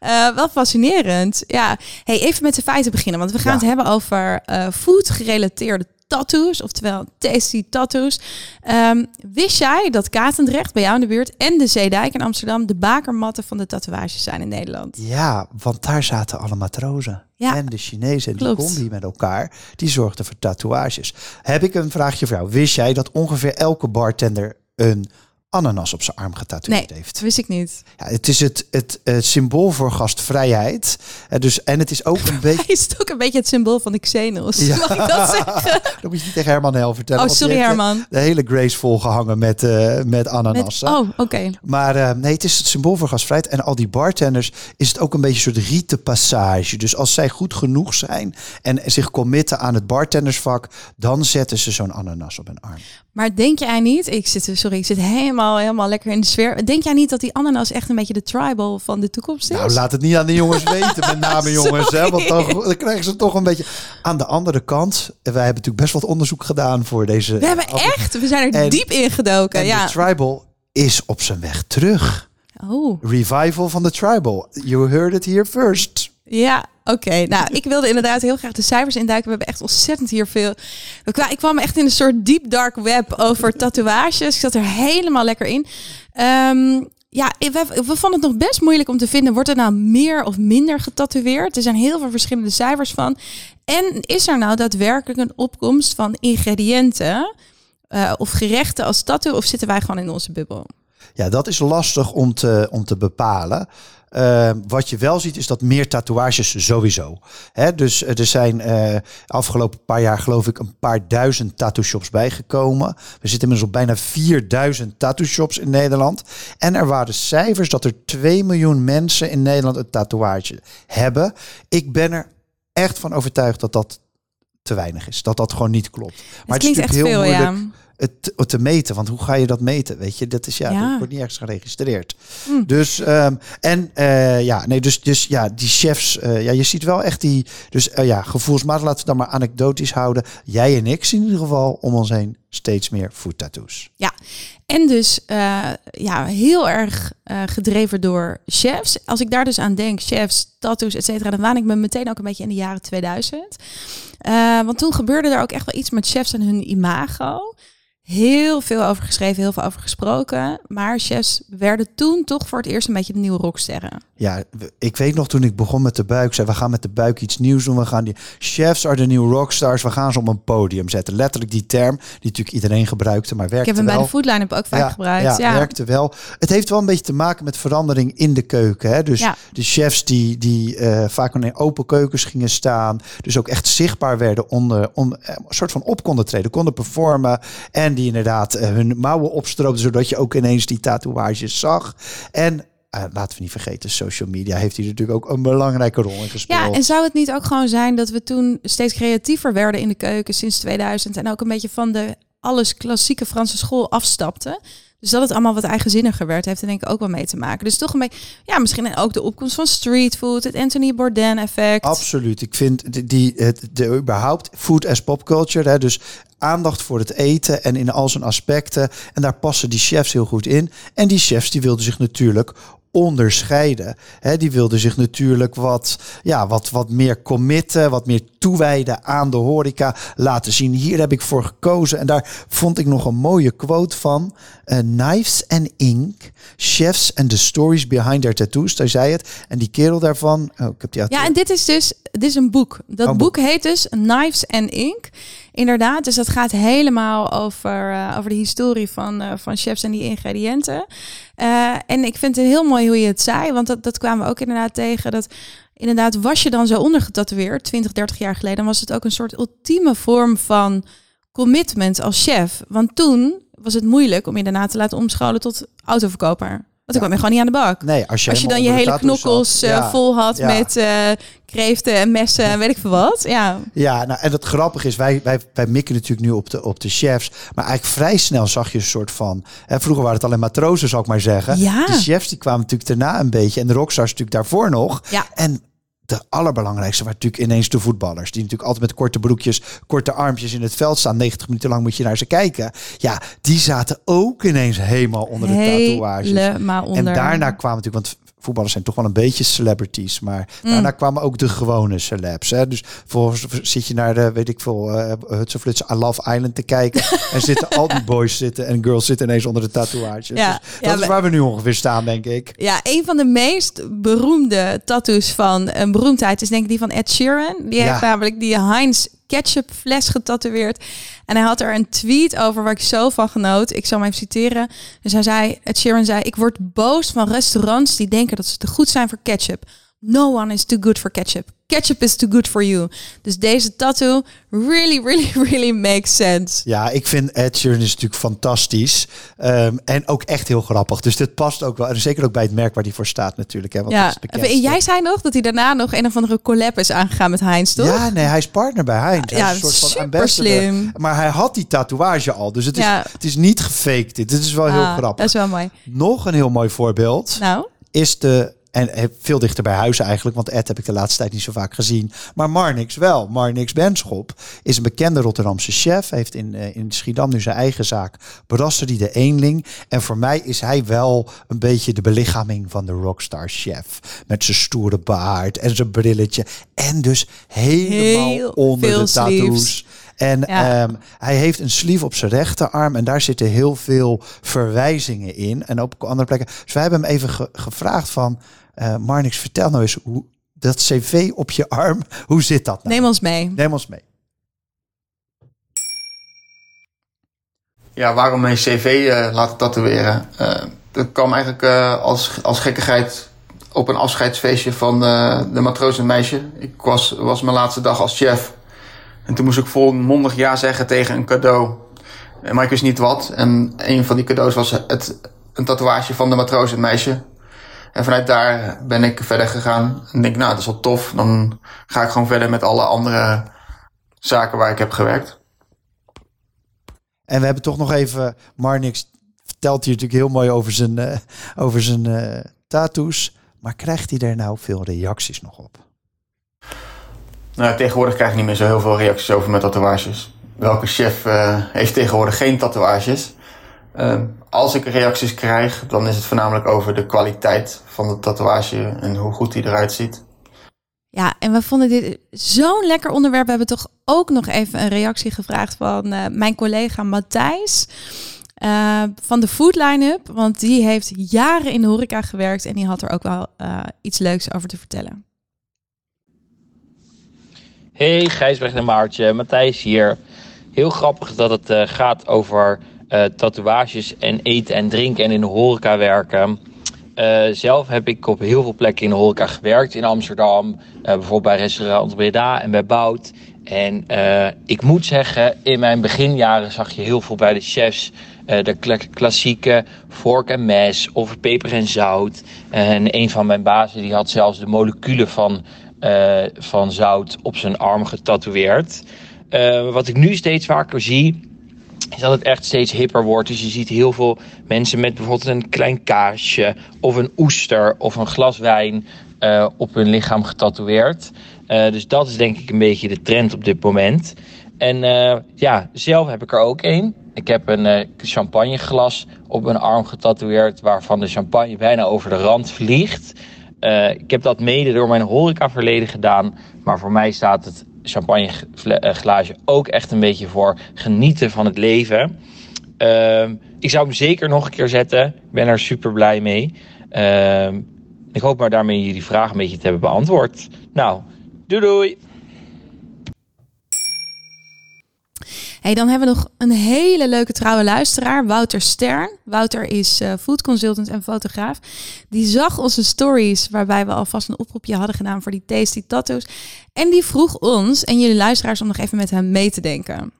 Eh, wel fascinerend. Ja, hey, even met de feiten beginnen. Want we gaan Ja. het hebben over eh food gerelateerde tattoos. Oftewel tasty tattoos. Ehm, wist jij dat Katendrecht bij jou in de buurt en de Zeedijk in Amsterdam de bakermatten van de tatoeages zijn in Nederland? Ja, want daar zaten alle matrozen. Ja, en de Chinezen en die combi met elkaar, die zorgden voor tatoeages. Heb ik een vraagje voor jou. Wist jij dat ongeveer elke bartender een ananas op zijn arm getatoeëerd Nee, heeft? wist ik niet. Ja, het is het, het, eh, symbool voor gastvrijheid. Eh, dus, en het is ook een beetje... Hij is ook een beetje het symbool van de Xenos. Ja. Mag ik dat zeggen? Dat moet je niet tegen Herman Hel vertellen. Oh, sorry Herman. De hele Grace volgehangen met, eh met Met, ananassen. oh, oké. Maar eh, nee, het is het symbool voor gastvrijheid. En al die bartenders is het ook een beetje een soort rietenpassage. Dus als zij goed genoeg zijn en zich committen aan het bartendersvak, dan zetten ze zo'n ananas op hun arm. Maar denk jij niet, ik zit, sorry, ik zit helemaal, helemaal lekker in de sfeer. Denk jij niet dat die ananas echt een beetje de tribal van de toekomst is? Nou, laat het niet aan de jongens weten, met name jongens. Hè, want dan, dan krijgen ze toch een beetje... Aan de andere kant, wij hebben natuurlijk best wat onderzoek gedaan voor deze... we hebben echt, we zijn er En- diep in gedoken. En Ja. de tribal is op zijn weg terug. Oh, Revival van de tribal. You heard it here first. Ja, oké. Nou, ik wilde inderdaad heel graag de cijfers induiken. We hebben echt ontzettend hier veel. Ik kwam echt in een soort deep dark web over tatoeages. Ik zat er helemaal lekker in. Ehm, ja, we, we vonden het nog best moeilijk om te vinden. Wordt er nou meer of minder getatoeëerd? Er zijn heel veel verschillende cijfers van. En is er nou daadwerkelijk een opkomst van ingrediënten eh, of gerechten als tattoo? Of zitten wij gewoon in onze bubbel? Ja, dat is lastig om te, om te bepalen. Eh, wat je wel ziet is dat meer tatoeages sowieso. Hè, dus eh, er zijn eh afgelopen paar jaar geloof ik een paar duizend tattoo shops bijgekomen. We zitten inmiddels op bijna 4000 tattoo shops in Nederland. En er waren cijfers dat er 2 miljoen mensen in Nederland een tatoeage hebben. Ik ben er echt van overtuigd dat dat te weinig is. Dat dat gewoon niet klopt. Maar het klinkt echt natuurlijk veel, heel ja. Het te meten. Want hoe ga je dat meten? Weet je, dat is ja, Ja. dat wordt niet ergens geregistreerd. Hm. Dus ehm, en eh, ja, nee, dus, dus ja, die chefs, eh, ja, je ziet wel echt die, dus eh, ja, gevoelsmatig laten we dan maar anekdotisch houden. Jij en ik zien in ieder geval om ons heen steeds meer food tattoos. En dus ja, heel erg gedreven door chefs. Als ik daar dus aan denk, chefs, tattoos, et cetera, dan waan ik me meteen ook een beetje in de jaren 2000. Eh, want toen gebeurde er ook echt wel iets met chefs en hun imago. Heel veel over geschreven, heel veel over gesproken. Maar chefs werden toen toch voor het eerst een beetje de nieuwe rocksterren. Ja, ik weet nog toen ik begon met de buik, zei we gaan met de buik iets nieuws doen. We gaan die chefs are the new rockstars. We gaan ze op een podium zetten. Letterlijk die term, die natuurlijk iedereen gebruikte, maar werkte Ik heb hem bij wel. de Foodline ook vaak gebruikt. Ja, Ja, werkte wel. Het heeft wel een beetje te maken met verandering in de keuken. Hè? Dus Ja. de chefs die, die eh, vaak in open keukens gingen staan. Dus ook echt zichtbaar werden. Onder, om, eh, een soort van op konden treden. Konden performen. En die inderdaad eh, hun mouwen opstroopten. Zodat je ook ineens die tatoeages zag. En eh, laten we niet vergeten, social media heeft hier natuurlijk ook een belangrijke rol in gespeeld. Ja, en zou het niet ook gewoon zijn dat we toen steeds creatiever werden in de keuken sinds 2000 en ook een beetje van de alles klassieke Franse school afstapten? Dus dat het allemaal wat eigenzinniger werd, heeft er denk ik ook wel mee te maken. Dus toch een ja, misschien ook de opkomst van streetfood, het Anthony Bourdain effect. Absoluut. Ik vind die, die het, de, überhaupt food as pop culture, hè, dus aandacht voor het eten en in al zijn aspecten. En daar passen die chefs heel goed in. En die chefs die wilden zich natuurlijk onderscheiden. Hè, die wilden zich natuurlijk wat, ja, wat, wat meer committen, wat meer toewijden aan de horeca. Laten zien, hier heb ik voor gekozen. En daar vond ik nog een mooie quote van. eh, Knives and Ink, Chefs and the Stories Behind Their Tattoos. Daar zei het. En die kerel daarvan, oh, ik heb die Ja, en dit is dus dit is een boek. Dat Oh, boek heet dus Knives and Ink. Inderdaad, dus dat gaat helemaal over, eh, over de historie van, eh, van chefs en die ingrediënten. En ik vind het heel mooi hoe je het zei, want dat, dat kwamen we ook inderdaad tegen. Dat inderdaad, was je dan zo ondergetatoeëerd, 20, 30 jaar geleden, was het ook een soort ultieme vorm van commitment als chef. Want toen was het moeilijk om je daarna te laten omscholen tot autoverkoper. dan kwam je gewoon niet aan de bak. Nee, als je, Als je dan je hele knokkels eh, vol had met eh, kreeften en messen en weet ik veel wat. Ja, Ja, nou, en het grappige is, wij, wij, wij mikken natuurlijk nu op de, op de chefs. Maar eigenlijk vrij snel zag je een soort van... Hè, vroeger waren het alleen matrozen, zou ik maar zeggen. Ja. De chefs die kwamen natuurlijk daarna een beetje. En de rockstars natuurlijk daarvoor nog. Ja. En de allerbelangrijkste waren natuurlijk ineens de voetballers. Die natuurlijk altijd met korte broekjes, korte armpjes in het veld staan. 90 minuten lang moet je naar ze kijken. Ja, die zaten ook ineens helemaal onder de tatoeages. onder. En daarna kwamen natuurlijk, want voetballers zijn toch wel een beetje celebrities, maar daarna kwamen ook de gewone celebs. Hè? Dus volgens zit je naar de, weet ik veel, uh, Hutsenflutse I Love Island te kijken en zitten al die boys zitten en girls zitten ineens onder de tatoeages. Ja, Dus ja, dat is waar we nu ongeveer staan, denk ik. Ja, een van de meest beroemde tattoos van een beroemdheid is denk ik die van Ed Sheeran. Die Ja. heeft namelijk die Heinz ketchup fles getatoeëerd. En hij had er een tweet over waar ik zo van genoot. Ik zal hem even citeren. Dus hij zei, Ed Sheeran zei, ik word boos van restaurants die denken dat ze te goed zijn voor ketchup. No one is too good for ketchup. Ketchup is too good for you. Dus deze tattoo really, really, really makes sense. Ja, ik vind Ed Sheeran is natuurlijk fantastisch. Ehm, en ook echt heel grappig. Dus dit past ook wel. En zeker ook bij het merk waar hij voor staat natuurlijk. Hè, want dat Ja, is jij zei nog dat hij daarna nog een of andere collab is aangegaan met Heinz, toch? Ja, nee, hij is partner bij Heinz. Hij Ja, is een soort van super ambassador. slim. Maar hij had die tatoeage al. Dus het is, Ja. het is niet gefaked. Dit, dit is wel heel Ah, grappig. Dat is wel mooi. Nog een heel mooi voorbeeld Nou, is de... En eh, veel dichter bij huis eigenlijk, want Ed heb ik de laatste tijd niet zo vaak gezien. Maar Marnix wel. Marnix Benschop is een bekende Rotterdamse chef. Heeft in, eh, in Schiedam nu zijn eigen zaak. Brasserie de Eenling. En voor mij is hij wel een beetje de belichaming van de rockstar chef. Met zijn stoere baard en zijn brilletje. En dus helemaal Heel onder de tattoos. En Ja. ehm, hij heeft een sleeve op zijn rechterarm en daar zitten heel veel verwijzingen in. En op andere plekken. Dus wij hebben hem even ge- gevraagd van, eh Marnix, vertel nou eens hoe dat cv op je arm, hoe zit dat nou? neem ons mee. Neem ons mee. Ja, waarom mijn cv eh, laten tatoeëren? Eh, dat kwam eigenlijk eh, als, als gekkigheid op een afscheidsfeestje van eh, de matroos en meisje. Ik was, was mijn laatste dag als chef. En toen moest ik volmondig ja zeggen tegen een cadeau. Maar ik wist niet wat. En een van die cadeaus was het, een tatoeage van de matroos en meisje. En vanuit daar ben ik verder gegaan. En denk, nou, dat is wel tof. Dan ga ik gewoon verder met alle andere zaken waar ik heb gewerkt. En we hebben toch nog even, Marnix vertelt hier natuurlijk heel mooi over zijn, eh, over zijn eh, tattoos. Maar krijgt hij er nou veel reacties nog op? Nou, tegenwoordig krijg ik niet meer zo heel veel reacties over mijn tatoeages. Welke chef eh, heeft tegenwoordig geen tatoeages? Als ik reacties krijg, dan is het voornamelijk over de kwaliteit van de tatoeage en hoe goed die eruit ziet. Ja, en we vonden dit zo'n lekker onderwerp. We hebben toch ook nog even een reactie gevraagd van eh, mijn collega Matthijs. eh, van de Food Line-up. Want die heeft jaren in de horeca gewerkt. En die had er ook wel eh, iets leuks over te vertellen. Hey Gijsbrecht en Maartje, Matthijs hier. Heel grappig dat het eh, gaat over eh, tatoeages en eten en drinken en in de horeca werken. Eh, zelf heb ik op heel veel plekken in de horeca gewerkt. In Amsterdam, eh, bijvoorbeeld bij restaurant Breda en bij Bout. En ik moet zeggen, in mijn beginjaren zag je heel veel bij de chefs de kla- klassieke vork en mes of peper en zout. En een van mijn bazen die had zelfs de moleculen van, van zout op zijn arm getatoeëerd. Wat ik nu steeds vaker zie, is dat het echt steeds hipper wordt. Dus je ziet heel veel mensen met bijvoorbeeld een klein kaasje of een oester of een glas wijn eh, op hun lichaam getatoeëerd. Eh, dus dat is denk ik een beetje de trend op dit moment. En eh, ja, zelf heb ik er ook één. Ik heb een champagneglas op mijn arm getatoeëerd waarvan de champagne bijna over de rand vliegt. Ik heb dat mede door mijn horecaverleden gedaan. Maar voor mij staat het champagneglaasje ook echt een beetje voor genieten van het leven. Ehm, ik zou hem zeker nog een keer zetten. Ik ben er super blij mee. Ehm, ik hoop maar daarmee jullie vraag een beetje te hebben beantwoord. Nou, doei doei! Hey, dan hebben we nog een hele leuke trouwe luisteraar, Wouter Stern. Wouter is eh, food consultant en fotograaf. Die zag onze stories waarbij we alvast een oproepje hadden gedaan voor die tasty tattoos. En die vroeg ons en jullie luisteraars om nog even met hem mee te denken.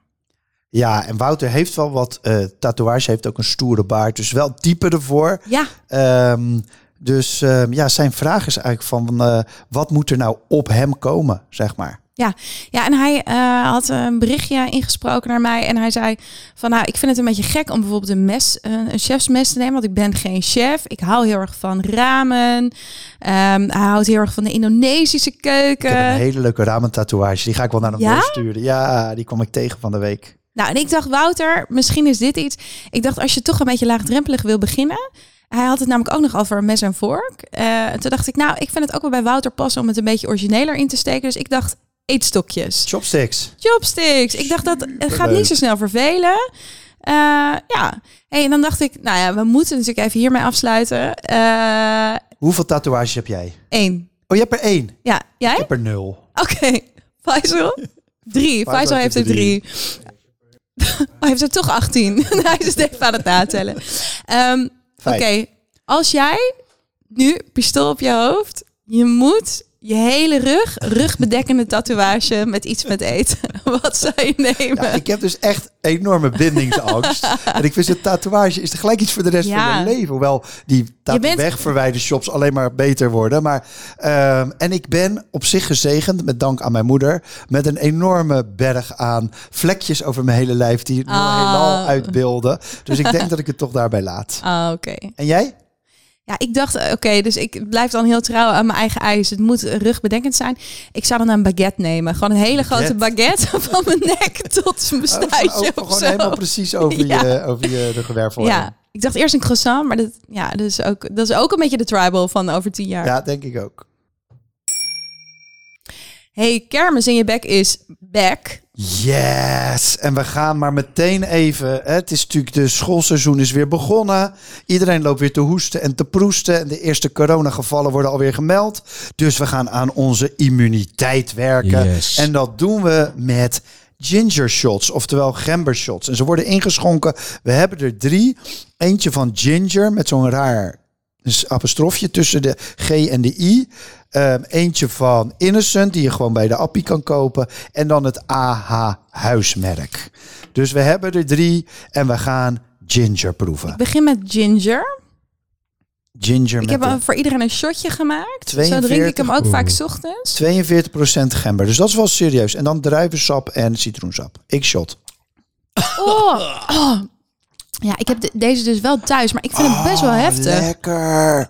Ja, en Wouter heeft wel wat eh tatoeage, heeft ook een stoere baard, dus wel type ervoor. Ja, Ehm, dus ehm, ja, zijn vraag is eigenlijk van eh, wat moet er nou op hem komen, zeg maar. Ja, en hij eh, had een berichtje ingesproken naar mij en hij zei van nou, ik vind het een beetje gek om bijvoorbeeld een mes, een, chefsmes te nemen, want ik ben geen chef. Ik hou heel erg van ramen. Ehm, hij houdt heel erg van de Indonesische Ik heb een keuken. hele leuke ramen tatoeage, die ga ik wel naar hem Ja? doorsturen. Ja, die kwam ik tegen van de week. Nou, en ik dacht, Wouter, misschien is dit iets. Ik dacht, als je toch een beetje laagdrempelig wil beginnen. Hij had het namelijk ook nog over een mes en vork. Eh, toen dacht ik, nou, ik vind het ook wel bij Wouter passen om het een beetje origineler in te steken. Dus ik dacht, eetstokjes. Chopsticks. Chopsticks. Ik dacht, dat het gaat niet zo snel vervelen. Eh, ja, hey, en dan dacht ik, nou ja, we moeten natuurlijk even hiermee afsluiten. Eh Hoeveel tatoeages heb jij? Eén. Oh, je hebt er één. Ja, jij? Ik heb er nul. Oké. Faisal? Drie. Faisal heeft er drie. Oh, hij heeft er toch 18. hij is het even aan het natellen. Ehm, Oké, als jij nu pistool op je hoofd, je moet je hele rug, rugbedekkende tatoeage met iets met eten. Wat zou je nemen? Ja, ik heb dus echt enorme bindingsangst. en ik vind een tatoeage is tegelijk iets voor de rest Ja. van je leven. Hoewel die bent- wegverwijde shops alleen maar beter worden. Maar, ehm, en ik ben op zich gezegend, met dank aan mijn moeder, met een enorme berg aan vlekjes over mijn hele lijf die het Ah. heelal uitbeelden. Dus ik denk dat ik het toch daarbij laat. Ah, oké. En jij? Ja, ik dacht, eh, oké, dus ik blijf dan heel trouw aan mijn eigen eis. Het moet rugbedekkend zijn. Ik zou dan een baguette nemen. Gewoon een hele grote baguette van mijn nek tot mijn Oh, stuitje gewoon of gewoon zo. helemaal precies over, Ja. je, over je ruggenwervel. heen. Ja, ik dacht eerst een croissant, maar dat, ja, dat, is ook, dat is ook een beetje de tribal van over tien jaar. ja, denk ik ook. Hey, kermis in je bek is back. Yes! En we gaan maar meteen even. hè, Het is natuurlijk de schoolseizoen is weer begonnen. Iedereen loopt weer te hoesten en te proesten. En de eerste coronagevallen worden alweer gemeld. Dus we gaan aan onze immuniteit werken. Yes. En dat doen we met ginger shots, oftewel gember shots. En ze worden ingeschonken. We hebben er drie. Eentje van ginger met zo'n raar dus apostrofje tussen de G en de I. Ehm, eentje van Innocent, die je gewoon bij de appie kan kopen. En dan het AH huismerk. Dus we hebben er drie en we gaan ginger proeven. Ik begin met ginger. Ginger Ik heb een voor iedereen een shotje gemaakt. Zo 42. drink ik hem ook vaak Oeh. 's ochtends. 42% gember. Dus dat is wel serieus. En dan druivensap en citroensap. Ik shot. Oh, oh. Ja, ik heb de- deze dus wel thuis, maar ik vind het best wel Oh, heftig. Lekker.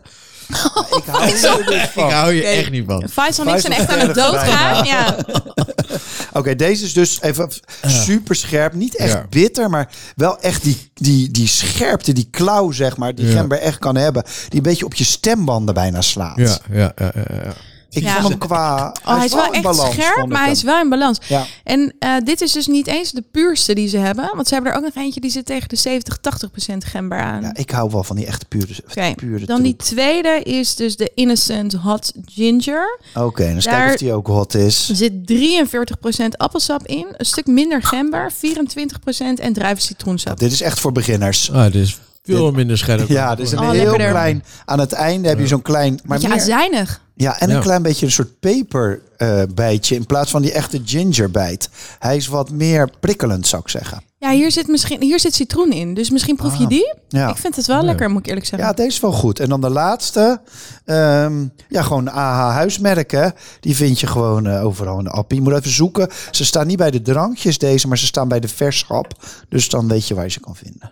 ik hou er dus van. Ik hou je echt niet van. Faisal en ik zijn echt aan het doodgaan. Ja. Oké, deze is dus even super scherp. Niet echt Ja. bitter, maar wel echt die, die, die scherpte, die klauw, zeg maar, die Ja. gember echt kan hebben. Die een beetje op je stembanden bijna slaat. Ja, ja, ja, ja, ja. Ik Ja. vond hem qua... Oh, hij is wel echt balans, scherp, maar hij is wel in balans. Ja. En eh, dit is dus niet eens de puurste die ze hebben. Want ze hebben er ook nog eentje die zit tegen de 70, 80 procent gember aan. ja, ik hou wel van die echte pure, pure dan die tweede is dus de Innocent Hot Ginger. Oké, dan Daar- kijken of die ook hot is. Er zit 43% appelsap in, een stuk minder gember, 24% en druivencitroensap. Dit is echt voor beginners. Ah, dit is veel minder scherp. Ja, dus een Oh, heel lekkerder. klein... Aan het einde heb je zo'n klein... Maar Beetje meer, azijnig. ja, en een Ja. klein beetje een soort peperbijtje in plaats van die echte gingerbijt. Hij is wat meer prikkelend, zou ik zeggen. Ja, hier zit, misschien, hier zit citroen in, dus misschien proef je Ah, die. Ja. Ik vind het wel Ja. lekker, moet ik eerlijk zeggen. Ja, deze is wel goed. En dan de laatste. ehm, ja, gewoon AH huismerken. Die vind je gewoon eh, overal in de app. Je moet even zoeken. Ze staan niet bij de drankjes deze, maar ze staan bij de verschap. Dus dan weet je waar je ze kan vinden.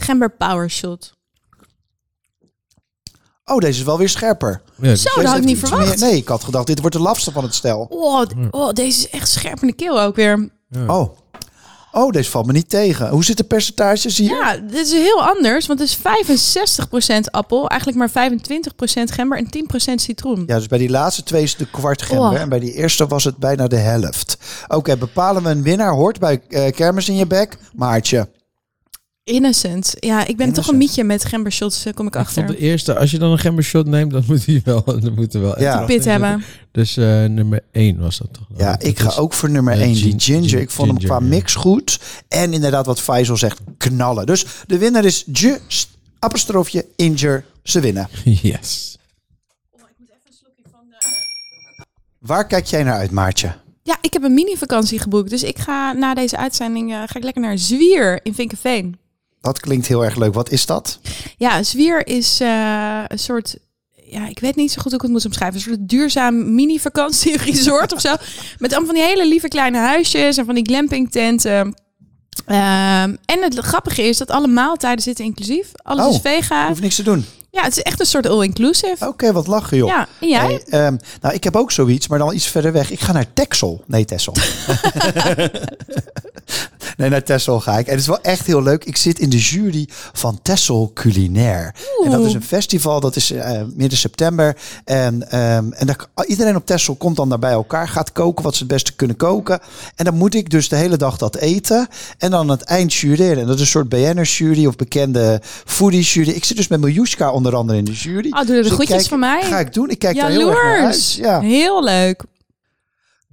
Gember Power Shot. Oh, deze is wel weer scherper. Ja, Zo, dat had ik niet verwacht. meer- nee, ik had gedacht, dit wordt de lafste van het stel. Oh, oh, deze is echt scherp in de keel ook weer. Oh. Oh, deze valt me niet tegen. Hoe zitten de percentages hier? Ja, dit is heel anders, want het is 65% appel, eigenlijk maar 25% gember en 10% citroen. Ja, dus bij die laatste twee is het de kwart gember. Oh. En bij die eerste was het bijna de helft. Oké, bepalen we een winnaar. Hoort bij eh, kermis in je bek. Maartje. Innocent. Ja, ik ben toch een mietje met gembershots, eh, kom ik Ik vond de achter. eerste, als je dan een gember shot neemt, dan moet hij wel, dan moet er wel Ja. Pit hebben. Dus eh, nummer 1 was dat toch? Ja, Dat ik ga ook voor nummer Ja, 1, die gin- ginger. gin- Ik vond hem qua ja. mix goed. En inderdaad, wat Faisal zegt, knallen. Dus de winnaar is just apostrofje Inger. Ze winnen. Yes. Waar kijk jij naar uit, Maartje? Ja, ik heb een mini-vakantie geboekt. Dus ik ga na deze uitzending eh, ga ik lekker naar Zwier in Vinkenveen. Dat klinkt heel erg leuk. Wat is dat? Ja, Zwier is eh, een soort... Ja, ik weet niet zo goed hoe ik het moet omschrijven. Een soort duurzaam mini-vakantie-resort of zo. Met allemaal van die hele lieve kleine huisjes en van die glamping-tenten. Ehm, en het grappige is dat alle maaltijden zitten inclusief. Alles Oh, is vega. Hoeft niks te doen. Ja, het is echt een soort all-inclusive. Oké, wat lachen joh. Ja, en jij? Hey, ehm, nou, ik heb ook zoiets, maar dan iets verder weg. Ik ga naar Texel. Nee, Texel. nee, naar Texel ga ik. En het is wel echt heel leuk. Ik zit in de jury van Texel Culinair. En dat is een festival, dat is eh, midden september. En, ehm, en daar, iedereen op Texel komt dan daar bij elkaar, gaat koken wat ze het beste kunnen koken. En dan moet ik dus de hele dag dat eten. En dan aan het eind jureren. En dat is een soort BN'ers-jury of bekende foodies-jury. Ik zit dus met Miljuska onder andere in de jury. Oh, doe de Dus groetjes kijk- van mij. Ga ik doen. Ik kijk daar heel erg naar uit. Jaloers. Ja. Heel leuk.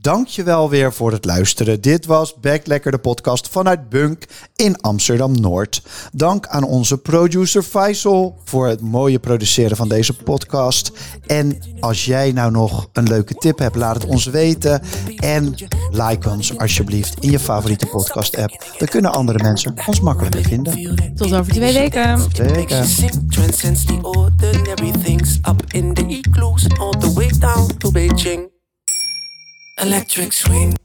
Dankjewel weer voor het luisteren. Dit was Back Lekker de podcast vanuit Bunk in Amsterdam-Noord. Dank aan onze producer Faisal voor het mooie produceren van deze podcast. En als jij nou nog een leuke tip hebt, laat het ons weten. En like ons alsjeblieft in je favoriete podcast app. Dan kunnen andere mensen ons makkelijker vinden. Tot over twee weken. Twee weken. Electric swing.